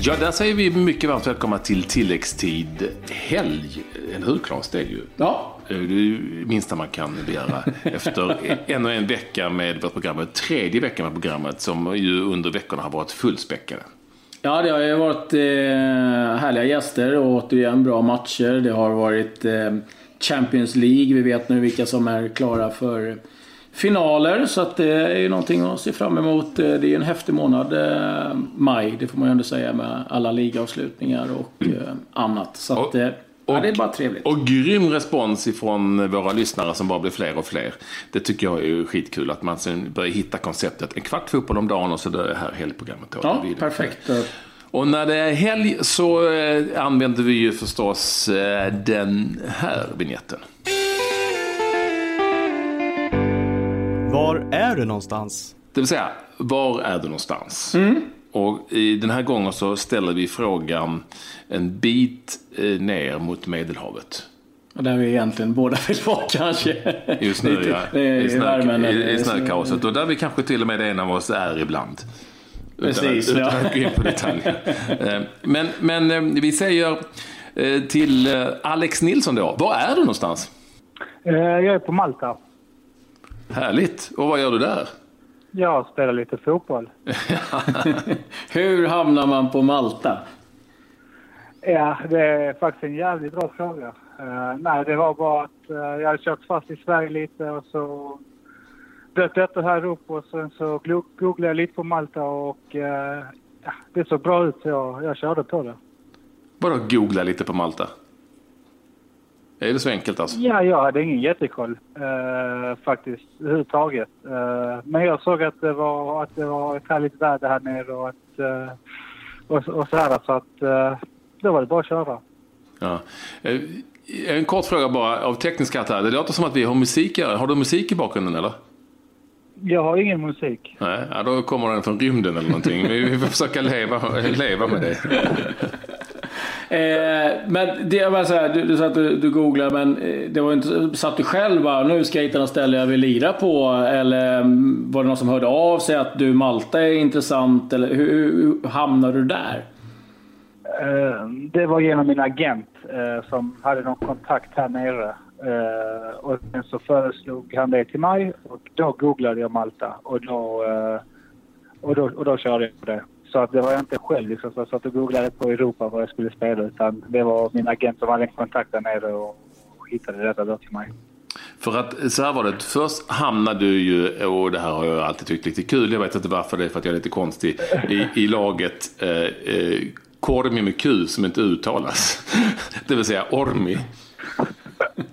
Ja, där säger vi mycket varmt välkomna till tilläggstid helg. Eller hur Claes? Det är ju Ja, det är minsta man kan begära efter en och en vecka med vårt program. Tredje veckan med programmet som ju under veckorna har varit fullspäckade. ja det har ju varit eh, härliga gäster och återigen bra matcher. Det har varit eh, Champions League. Vi vet nu vilka som är klara för finaler. Så att det är ju någonting att se fram emot. Eh, Det är ju en häftig månad, eh, maj. Det får man ju ändå säga med alla ligaavslutningar och eh, annat. Så att, Och- eh, ja, och- det är bara trevligt. Och grym respons ifrån våra lyssnare som bara blir fler och fler. Det tycker jag är skitkul att man sen börjar hitta konceptet. En kvart fotboll om dagen och så det här helgprogrammet. Ja, perfekt. Och när det är helg så använder vi ju förstås den här vignetten. Var är du någonstans? Det vill säga, var är du någonstans? Mm. Och i den här gången så ställer vi frågan en bit eh, ner mot Medelhavet. Och där vi egentligen båda vill vara kanske. Just nu ja. det är I, i snö, värmen, i, i snökaoset. Och där vi kanske till och med en av oss är ibland. Precis, utan, ja. utan att gå in på detaljer. Eh, men, men eh, vi säger eh, till eh, Alex Nilsson då. Var är du någonstans? Eh, Jag är på Malta. Härligt. Och vad gör du där? Jag spelar lite fotboll. Hur hamnar man på Malta? Ja, det är faktiskt en jävligt bra fråga. Eh, nej, det var bara att eh, jag hade kört fast i Sverige lite och så dök detta här upp och sen så googlade jag lite på Malta och eh, ja, det såg bra ut så jag, jag körde på det. Bara googla lite på Malta. Är det så enkelt alltså? Ja, jag hade ingen jättekoll eh, faktiskt överhuvudtaget. Eh, men jag såg att det var, att det var ett härligt väder här nere och, att, eh, och, och så här så att eh, då var det bara att köra. Ja. Eh, En kort fråga bara av teknisk karaktär. Det låter som att vi har musik. Har du musik i bakgrunden eller? Jag har ingen musik. Nej, ja, då kommer den från rymden eller någonting. Vi vi får försöka leva, leva med det. Eh, men det var så här, du, du sa att du, du googlade, men eh, det var inte, satt du själv bara, nu ska jag hitta något ställe jag vill lira på? Eller mm, var det någon som hörde av sig att du, Malta är intressant? Eller hur, hur hamnade du där? Eh, det var genom min agent som hade någon kontakt här nere. Och sen så föreslog han det till mig och då googlade jag Malta och då, och då, och då körde jag på det. Så att det var jag inte själv liksom, som satt och googlade på Europa vad jag skulle spela utan det var min agent som hade en kontakt där nere och, hittade detta då till mig. För att så här var det. Först hamnade du ju, och det här har jag alltid tyckt lite kul. Jag vet inte varför det är för att jag är lite konstig. I, i laget eh, eh, Kormi med Q som inte uttalas. Det vill säga Ormi.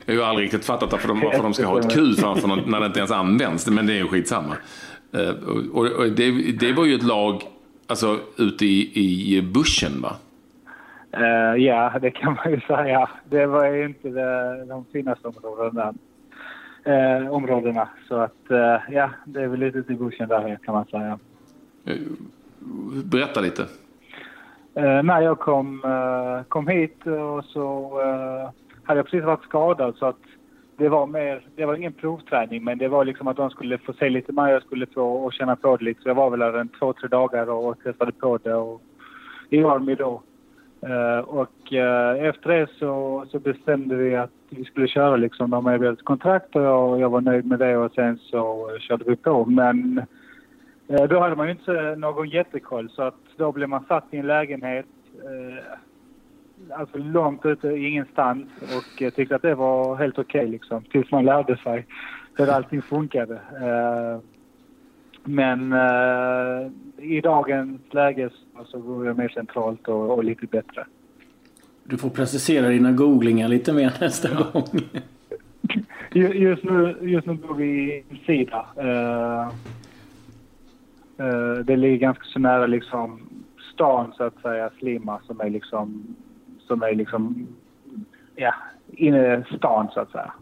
Jag har ju aldrig riktigt fattat varför de, varför de ska ha ett Q framför någon när det inte ens används. Men det är ju skitsamma. Eh, och, och det, det var ju ett lag alltså, ute i, i buschen va? Eh, ja, det kan man ju säga. Det var ju inte det, de finaste områdena. Eh, områdena. Så att eh, ja, det är väl lite ute i buschen där kan man säga. Berätta lite. När jag kom, kom hit och så hade jag precis varit skadad så att det var mer, det var ingen provträning men det var liksom att de skulle få se lite mer, jag skulle få och känna på det lite. Så jag var väl där en två, tre dagar och testade på det och i Army då. Uh, och uh, efter det så, så bestämde vi att vi skulle köra liksom. De erbjöd ett kontrakt och jag, jag var nöjd med det och sen så körde vi på. Men uh, då hade man ju inte någon jättekoll så att då blev man satt i en lägenhet alltså långt ute i ingenstans och eh, tyckte att det var helt okej liksom. Tills man lärde sig hur allting funkade. Eh, men eh, i dagens läge så, går jag mer centralt och, och lite bättre. Du får precisera dina googlingar lite mer nästa gång. Ju- Just nu, just nu bor vi i Sida. Eh, eh, det ligger ganska så nära liksom stan så att säga, Slima som är liksom, som är liksom, ja, inne i stan så att säga.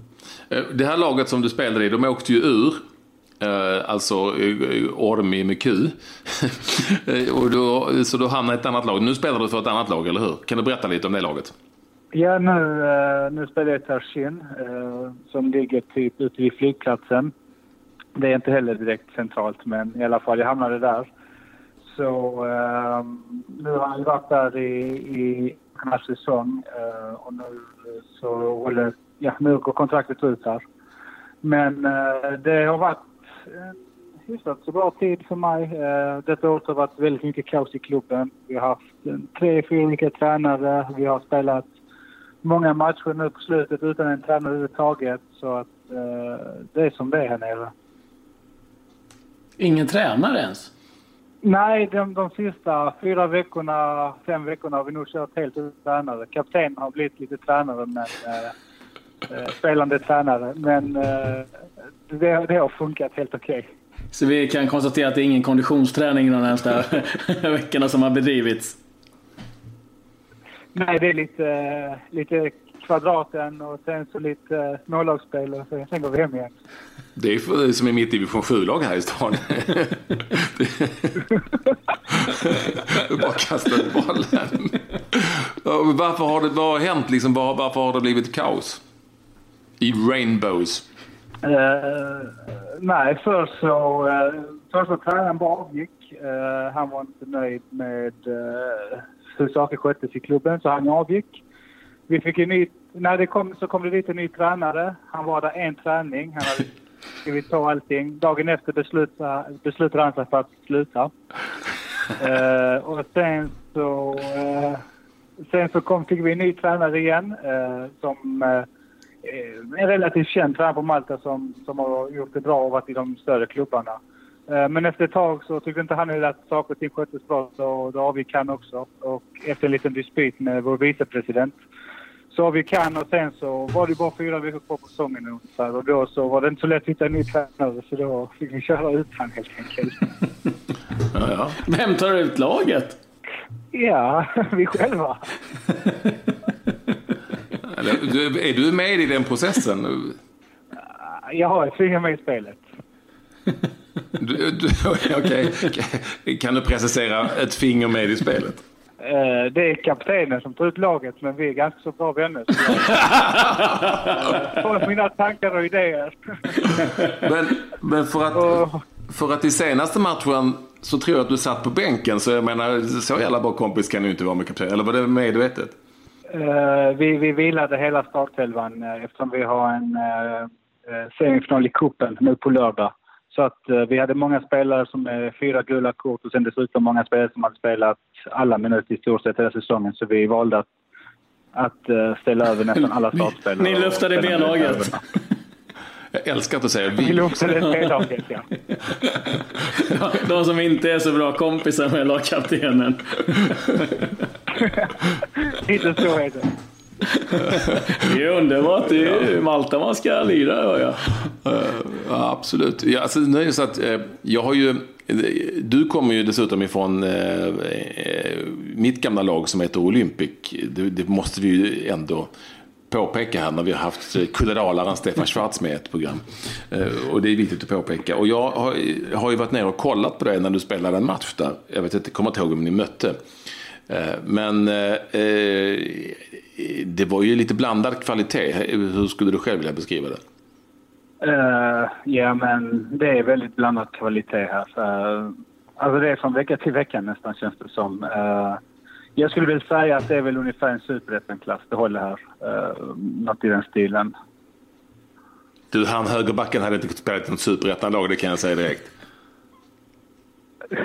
Eh, Det här laget som du spelade i, de åkte ju ur. Eh, alltså Ormi med Q. Eh, och då, så då hamnade ett annat lag. Nu spelar du för ett annat lag, eller hur? Kan du berätta lite om det laget? Ja, nu, nu spelar jag i Tarshin som ligger typ ute vid flygplatsen. Det är inte heller direkt centralt, men i alla fall, jag hamnade där. Så nu har han varit där i, i den här säsong eh, och nu eh, så håller, ja, nu går kontraktet ut här. Men eh, det har varit en hyfsat så bra tid för mig. Eh, detta året har varit väldigt mycket kaos i klubben. Vi har haft tre, fyra olika tränare. Vi har spelat många matcher nu på slutet utan en tränare överhuvudtaget. Så att eh, det är som det är här nere. Ingen tränare ens? Nej, de, de sista fyra veckorna, fem veckorna har vi nog kört helt utan tränare. Kapten har blivit lite tränare, men eh, eh, spelande tränare. Men eh, det, det har funkat helt okej. Okay. Så vi kan konstatera att det är ingen konditionsträning de närmsta veckorna som har bedrivits? Nej, det är lite, lite kvadraten och sen så lite smålagsspel och sen går vi hem igen. Det är för, som är mitt division 7-lag här i stan. du bara kastar ut bollen. Varför har det, vad har hänt liksom? Varför har det blivit kaos? I Rainbows. Uh, nej, först så, uh, först så tränaren bara avgick. Uh, han var inte nöjd med hur saker sköttes i klubben så han avgick. Vi fick en ny, när det kom så kom det dit en ny tränare. Han var där en träning. Han hade skrivit på allting. Dagen efter beslutade, beslutade han sig för att sluta. Uh, och sen så, uh, sen så kom, fick vi en ny tränare igen uh, som en relativt känd tränare på Malta som, som har gjort det bra och varit i de större klubbarna. Men efter ett tag så tyckte inte han att saker och ting sköttes bra så då avgick han också. Och efter en liten dispyt med vår vicepresident så vi kan och sen så var det bara fyra veckor kvar på säsongen ungefär och då så var det inte så lätt att hitta en ny tränare så då fick vi köra utan helt enkelt. ja, ja. Vem tar ut laget? Ja, vi själva. är du med i den processen? Jag har ett finger med i spelet. Du, okay. Kan du precisera ett finger med i spelet? Eh, det är kaptenen som tar ut laget, men vi är ganska så bra vänner. Får mina tankar och idéer. men, men för, att, för att i senaste matchen så tror jag att du satt på bänken, så jag menar, så jävla bra kompis kan du inte vara med kapten. Eller var det medvetet? Uh, vi, vi vilade hela startelvan uh, eftersom vi har en uh, semifinal i kuppen nu på lördag. Så att eh, vi hade många spelare som är fyra gula kort och sen dessutom många spelare som hade spelat alla minuter i stort sett hela säsongen. Så vi valde att, att uh, ställa över nästan alla startspelare. Ni luftade B-laget. Jag älskar att du säger vi. Vi luftade B-laget, ja. De som inte är så bra kompisar med lagkaptenen. Lite så är det. Det är underbart. Det är Malta man ska lira, hör jag. Ja, absolut. Ja, alltså, det är så att, eh, jag har ju, du kommer ju dessutom ifrån eh, eh, mitt gamla lag som heter Olympic. Det, det, måste vi ju ändå påpeka här när vi har haft kulleralaren Stefan Schwarz med i ett program. Och det är viktigt att påpeka. Och jag har, har ju varit nere och kollat på det när du spelade en match där. Jag vet inte, kommer inte ihåg om ni mötte. Men det var ju lite blandad kvalitet. Hur skulle du själv vilja beskriva det? Uh, ja, men det är väldigt blandad kvalitet här. Uh, alltså det är från vecka till vecka nästan känns det som. Uh, jag skulle vilja säga att det är väl ungefär en superettan-klass det håller här. Uh, något i den stilen. Du, han högerbacken hade inte spelat i något superettan-lag, det kan jag säga direkt.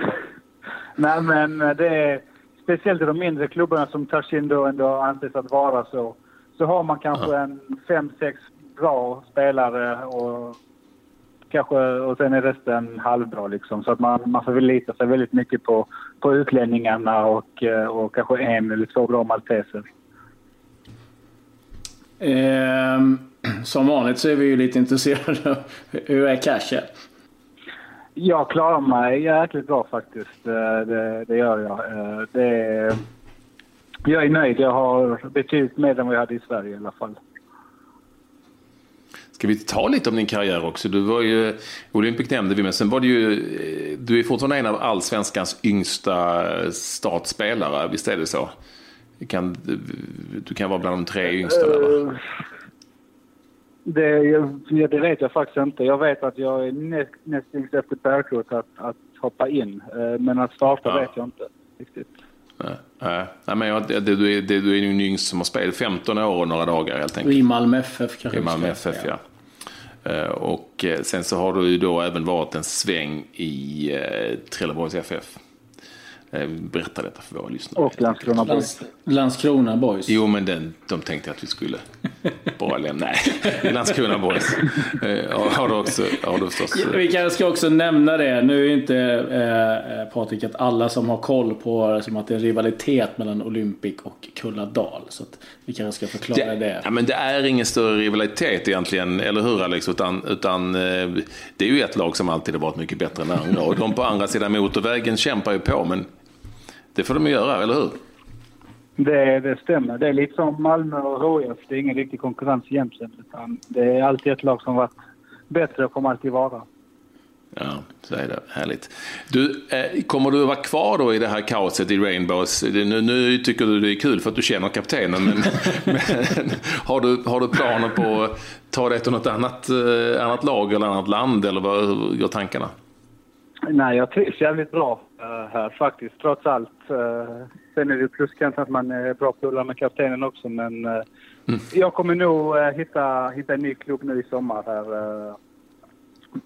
Nej, men det är speciellt i de mindre klubbarna som Tashindo ändå anses att vara så, så har man kanske ja. en fem, sex bra spelare och kanske, och sen är resten halvbra liksom. Så att man, man får förlita sig väldigt mycket på, på utlänningarna och, och kanske en eller två bra malteser. Eh, som vanligt så är vi ju lite intresserade av hur är cashen? Jag klarar mig jäkligt bra faktiskt. Eh, det, det gör jag. Eh, det, jag är nöjd. Jag har betydligt mer än vad jag hade i Sverige i alla fall. Ska vi ta lite om din karriär också? Du var ju, Olympic nämnde vi, men sen var du ju, du är fortfarande en av allsvenskans yngsta startspelare, visst är det så? Du kan, du kan vara bland de tre yngsta där va? Det, det vet jag faktiskt inte. Jag vet att jag är näst, nästan efter Bergkrot att, att hoppa in. Eh, men att starta ja. vet jag inte riktigt. Nej, nej. men jag, det, du, är, det, du är den yngste som har spelat. 15 år och några dagar helt enkelt. I Malmö FF kanske. I Malmö FF, ja. ja. Och sen så har du ju då även varit en sväng i Trelleborgs FF. Eh, berätta detta för våra lyssnare. Och Landskrona Boys. Landskrona Boys. Jo, men den, de tänkte att vi skulle bara lämna. Nej, Landskrona Boys. Eh, har du också, har du förstås... Vi kanske ska också nämna det. Nu är inte eh, eh, Patrik att alla som har koll på som att det är rivalitet mellan Olympic och Kulladal. Så att vi kanske ska förklara det. det. Ja, men det är ingen större rivalitet egentligen, eller hur Alex? Utan, utan eh, det är ju ett lag som alltid har varit mycket bättre än andra. Och de på andra sidan motorvägen kämpar ju på, men det får de göra, eller hur? Det, det stämmer. Det är lite som Malmö och HIF. Det är ingen riktig konkurrens egentligen. Utan det är alltid ett lag som varit bättre och kommer alltid vara. Ja, så är det. Härligt. Du, eh, kommer du vara kvar då i det här kaoset i Rainbows? Nu, nu tycker du det är kul för att du känner kaptenen, men, men har, du, har du planer på att ta dig till något annat, eh, annat lag eller annat land, eller vad går tankarna? Nej, jag trivs jävligt bra uh, här faktiskt, trots allt. Uh, sen är det plus kanske att man är bra polare med kaptenen också, men uh, mm. jag kommer nog hitta, hitta en ny klubb nu i sommar här.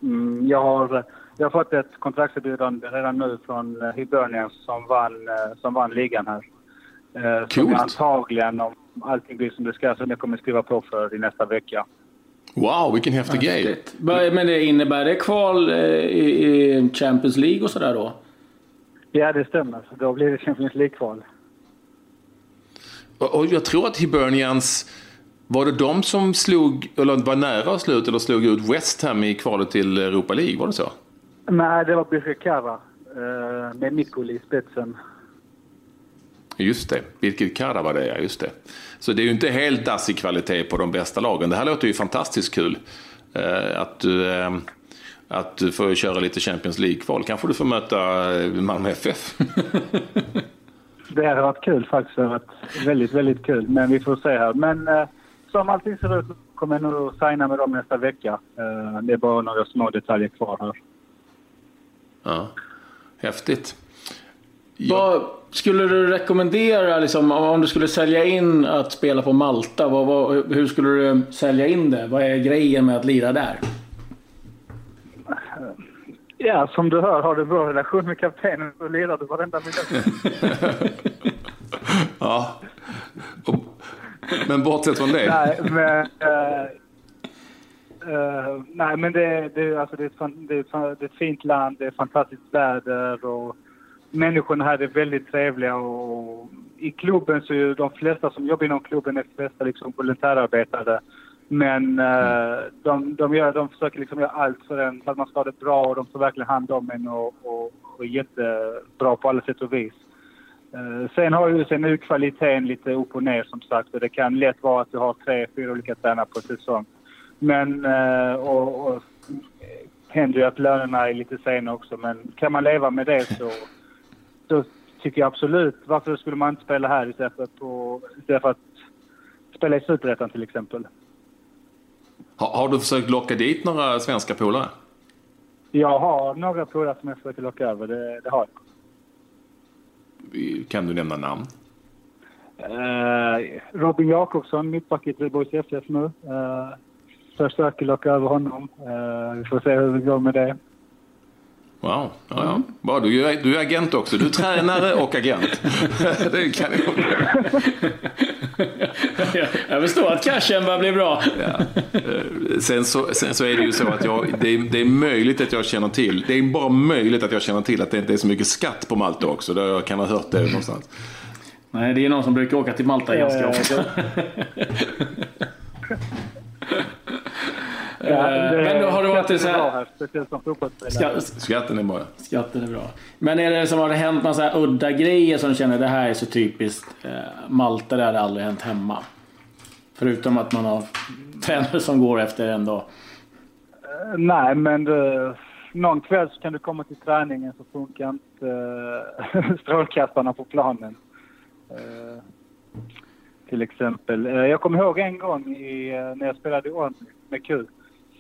Mm, jag, har, jag har fått ett kontraktserbjudande redan nu från Hibernians som vann, som vann ligan här. Uh, som antagligen, om allting blir som det ska, som jag kommer skriva på för i nästa vecka. Wow, vilken häftig grej. Men det innebär det kval i Champions League och sådär då? Ja, det stämmer. Då blir det Champions League-kval. Och jag tror att Hibernians, var det de som slog, eller var nära slut, eller slog ut West Ham i kvalet till Europa League? Var det så? Nej, det var Birkirkara eh, med Mikoli i spetsen. Just det, Birkirkara var det ja, just det. Så det är ju inte helt dassig kvalitet på de bästa lagen. Det här låter ju fantastiskt kul. Eh, att du eh, att du får köra lite Champions League-kval. Kanske du får möta eh, Malmö FF. det hade varit kul faktiskt. Det hade varit väldigt, väldigt kul. Men vi får se här. Men eh, som allting ser ut kommer jag nog signa med dem nästa vecka. Det är bara några små detaljer kvar här. Ja, häftigt. Vad skulle du rekommendera, liksom, om du skulle sälja in att spela på Malta, vad, vad, hur skulle du sälja in det? Vad är grejen med att lira där? Ja, som du hör har du bra relation med kaptenen så lirar du varenda minut. ja. Men bortsett från det? Nej, men... Uh, uh, nej, men det, det, alltså det, är ett, det, är ett, det är ett fint land, det är fantastiskt väder och människorna här är väldigt trevliga och i klubben så är de flesta som jobbar inom klubben är flesta liksom volontärarbetare. Men eh, de, de, gör, de försöker liksom göra allt för, en, för att man ska ha det bra och de tar verkligen hand om en och, och, och är jättebra på alla sätt och vis. Eh, sen har ju sen kvaliteten lite upp och ner som sagt och det kan lätt vara att du har tre, fyra olika tränare på säsong. Men eh, och, och händer ju att lönerna är lite sena också men kan man leva med det så, så tycker jag absolut. Varför skulle man inte spela här istället för, på, istället för att spela i Superettan till exempel? Har, har, du försökt locka dit några svenska polare? Jag har några polare som jag försöker locka över, det, det har jag. Kan du nämna namn? Uh, Robin Jakobsson, mittback i Trelleborgs FF nu. Uh, försöker locka över honom. Uh, vi får se hur det går med det. Wow, ja, ja. Bra, du, är, du är agent också. Du är tränare och agent. det kan jag. jag förstår att cashen börjar bli bra. ja. sen, så, sen så är det ju så att jag, det, är, det är möjligt att jag känner till, det är bara möjligt att jag känner till att det inte är så mycket skatt på Malta också. Jag kan ha hört det någonstans. Nej, det är någon som brukar åka till Malta ganska ofta. Ja, det, det varit så här... Här, speciellt som fotbollsspelare. Skatten är bra. Skatten är bra. Men är det som har det hänt massa udda grejer som känner det här är så typiskt eh, Malta, det hade aldrig hänt hemma? Förutom att man har tränare som går efter en dag. Uh, nej, men det, någon kväll så kan du komma till träningen så funkar inte uh, strålkastarna på planen. Uh, till exempel. Eh, jag kommer ihåg en gång i, eh, när jag spelade i Orm med Q.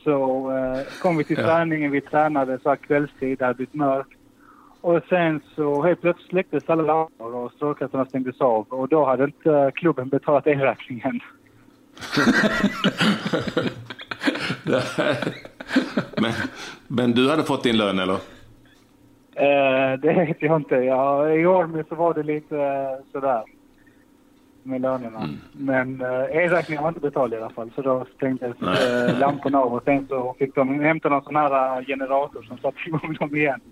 Så eh, kom vi till träningen, vi tränade så här kvällstid, det hade blivit mörkt. Och sen så helt plötsligt släcktes alla lampor och strålkastarna stängdes av. Och då hade inte klubben betalat elräkningen. men, men du hade fått din lön eller? Eh, det vet jag inte. Ja, I Ormy så var det lite eh, sådär med lönerna. Men eh, elräkningen var inte betald i alla fall. Så då stängdes eh, lamporna av och sen så fick de hämta någon sån här eh, generator som satte igång dem igen.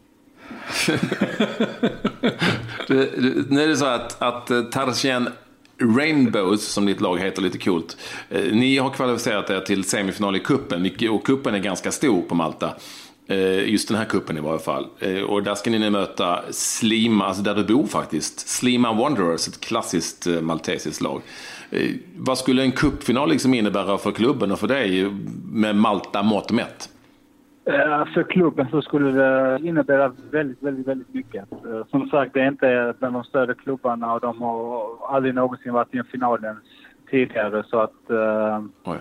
Du, du, nu är det så att, att eh, Tarzan Rainbows, som ditt lag heter lite coolt, eh, ni har kvalificerat er till semifinal i kuppen och kuppen är ganska stor på Malta. Eh, Just den här kuppen i varje fall. Eh, Och där ska ni nu möta Slima, alltså där du bor faktiskt. Slima Wanderers, ett klassiskt eh, maltesiskt lag. Vad skulle en cupfinal liksom innebära för klubben och för dig med Malta mått mätt? För klubben så skulle det innebära väldigt, väldigt, väldigt mycket. Som sagt, det är inte bland de större klubbarna och de har aldrig någonsin varit i en final ens tidigare. Så att, Oj.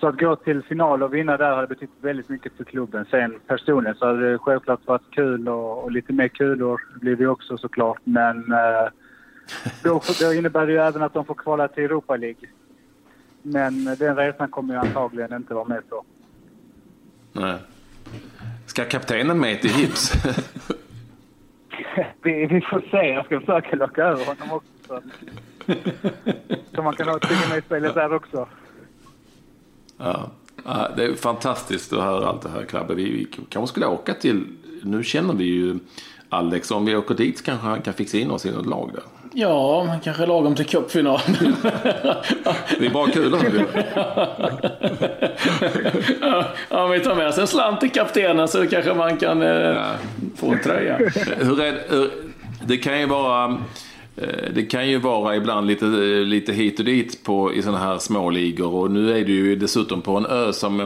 Så att gå till final och vinna där hade betytt väldigt mycket för klubben. Sen personligen så hade det självklart varit kul och, och lite mer kulor blir det också såklart. Men eh, då, då innebär det ju även att de får kvala till Europa League. Men den resan kommer ju antagligen inte vara med på. Nej. Ska kaptenen med till Hips? Vi, vi får se. Jag ska försöka locka över honom också. Så, man kan ha tvinga mig i spelet där också. Ja. Det är fantastiskt att höra allt det här Klabbe. Vi, kanske skulle åka till, nu känner vi ju Alex, om vi åker dit kanske han kan fixa in oss i något lag där. Ja, men kanske lagom till cupfinal. Det är bara kul du. ja, om vi tar med sig en slant till kaptenen så kanske man kan eh, få en tröja. Hur är, hur, det kan ju vara Eh, det kan ju vara ibland lite, eh, lite hit och dit på, i sådana här småligor och nu är du ju dessutom på en ö som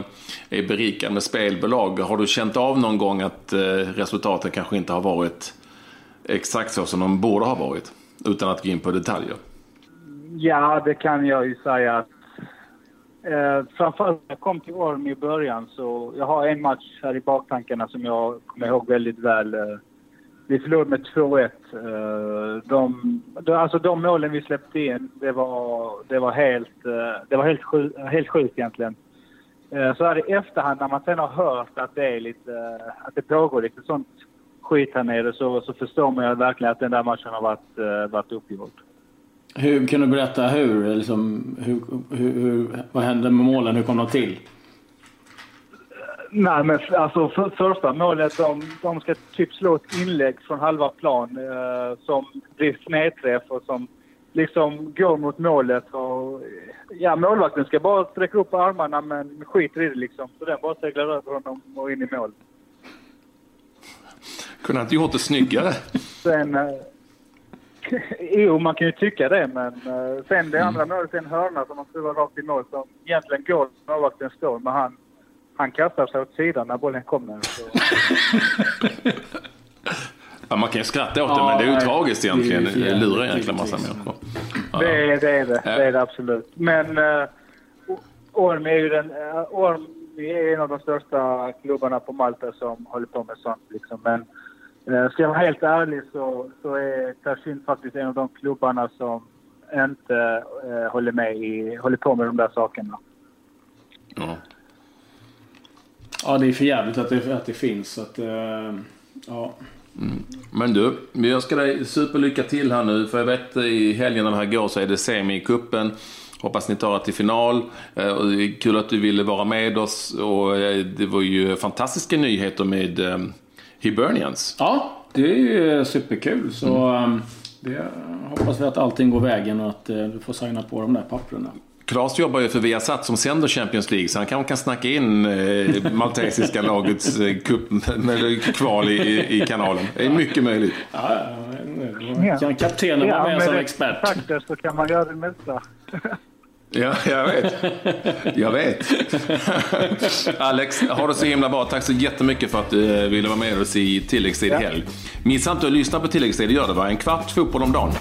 är berikad med spelbolag. Har du känt av någon gång att eh, resultaten kanske inte har varit exakt så som de borde ha varit? Utan att gå in på detaljer. Ja, det kan jag ju säga. att Eh, framförallt när jag kom till Orm i början så jag har en match här i baktankarna som jag kommer ihåg väldigt väl. Eh, vi förlorade med 2-1. Eh, de, de, alltså de målen vi släppte in, det var, det var helt, eh, det var helt, sjuk, helt sjukt egentligen. Eh, så här i efterhand när man sen har hört att det, är lite, att det pågår lite sånt skit här nere så, så förstår man ju verkligen att den där matchen har varit, varit uppgjord. Hur kan du berätta hur? Liksom, hur, hur, hur? Vad hände med målen? Hur kom de till? Nej, men alltså för, första målet, de, de ska typ slå ett inlägg från halva plan eh, som blir snedträff och som liksom går mot målet. Och, ja, målvakten ska bara sträcka upp armarna men skiter i det liksom. Så den bara seglar över honom och in i mål. Kunde inte gjort det snyggare? Sen... Eh, jo, man kan ju tycka det, men eh, sen det andra målet är en hörna som man skruvar rakt i mål som egentligen går målvakten står, men han, han kastar sig åt sidan när bollen kommer. Så. Ja, man kan ju skratta åt det, Ja, men det är ju nej, tragiskt egentligen. det Det lurar en jäkla massa människor. Ja. Det, är, det är det. Det är det absolut. Men uh, Orm är ju den, uh, Orm är en av de största klubbarna på Malta som håller på med sånt. Liksom. Men uh, ska jag vara helt ärlig så, så är Tarshin faktiskt en av de klubbarna som inte uh, håller, med i, håller på med de där sakerna. Ja. Ja, det är för jävligt att det, att det finns. Så att, eh, ja. Men du, vi önskar dig superlycka till här nu. För jag vet i helgen när det här går så är det semi i kuppen. Hoppas ni tar er till final. Eh, kul att du ville vara med oss. Och eh, det var ju fantastiska nyheter med Hibernians. ja, det är ju superkul. Så eh, det hoppas vi att allting går vägen och att du får signa på de där papperna. Claes jobbar ju för Viasat som sänder Champions League, så han kanske kan snacka in eh, maltesiska lagets eh, cup, eller kval i, i kanalen. Det är mycket möjligt. Ja, ja, kan kaptenen vara med som expert. kontakter så kan man göra det mesta. Ja, jag vet. Jag vet. Alex, ha det så himla bra. Tack så jättemycket för att du eh, ville vara med oss i tilläggstid i helg. Missa inte att lyssna på tilläggstid, gör det va? En kvart fotboll om dagen.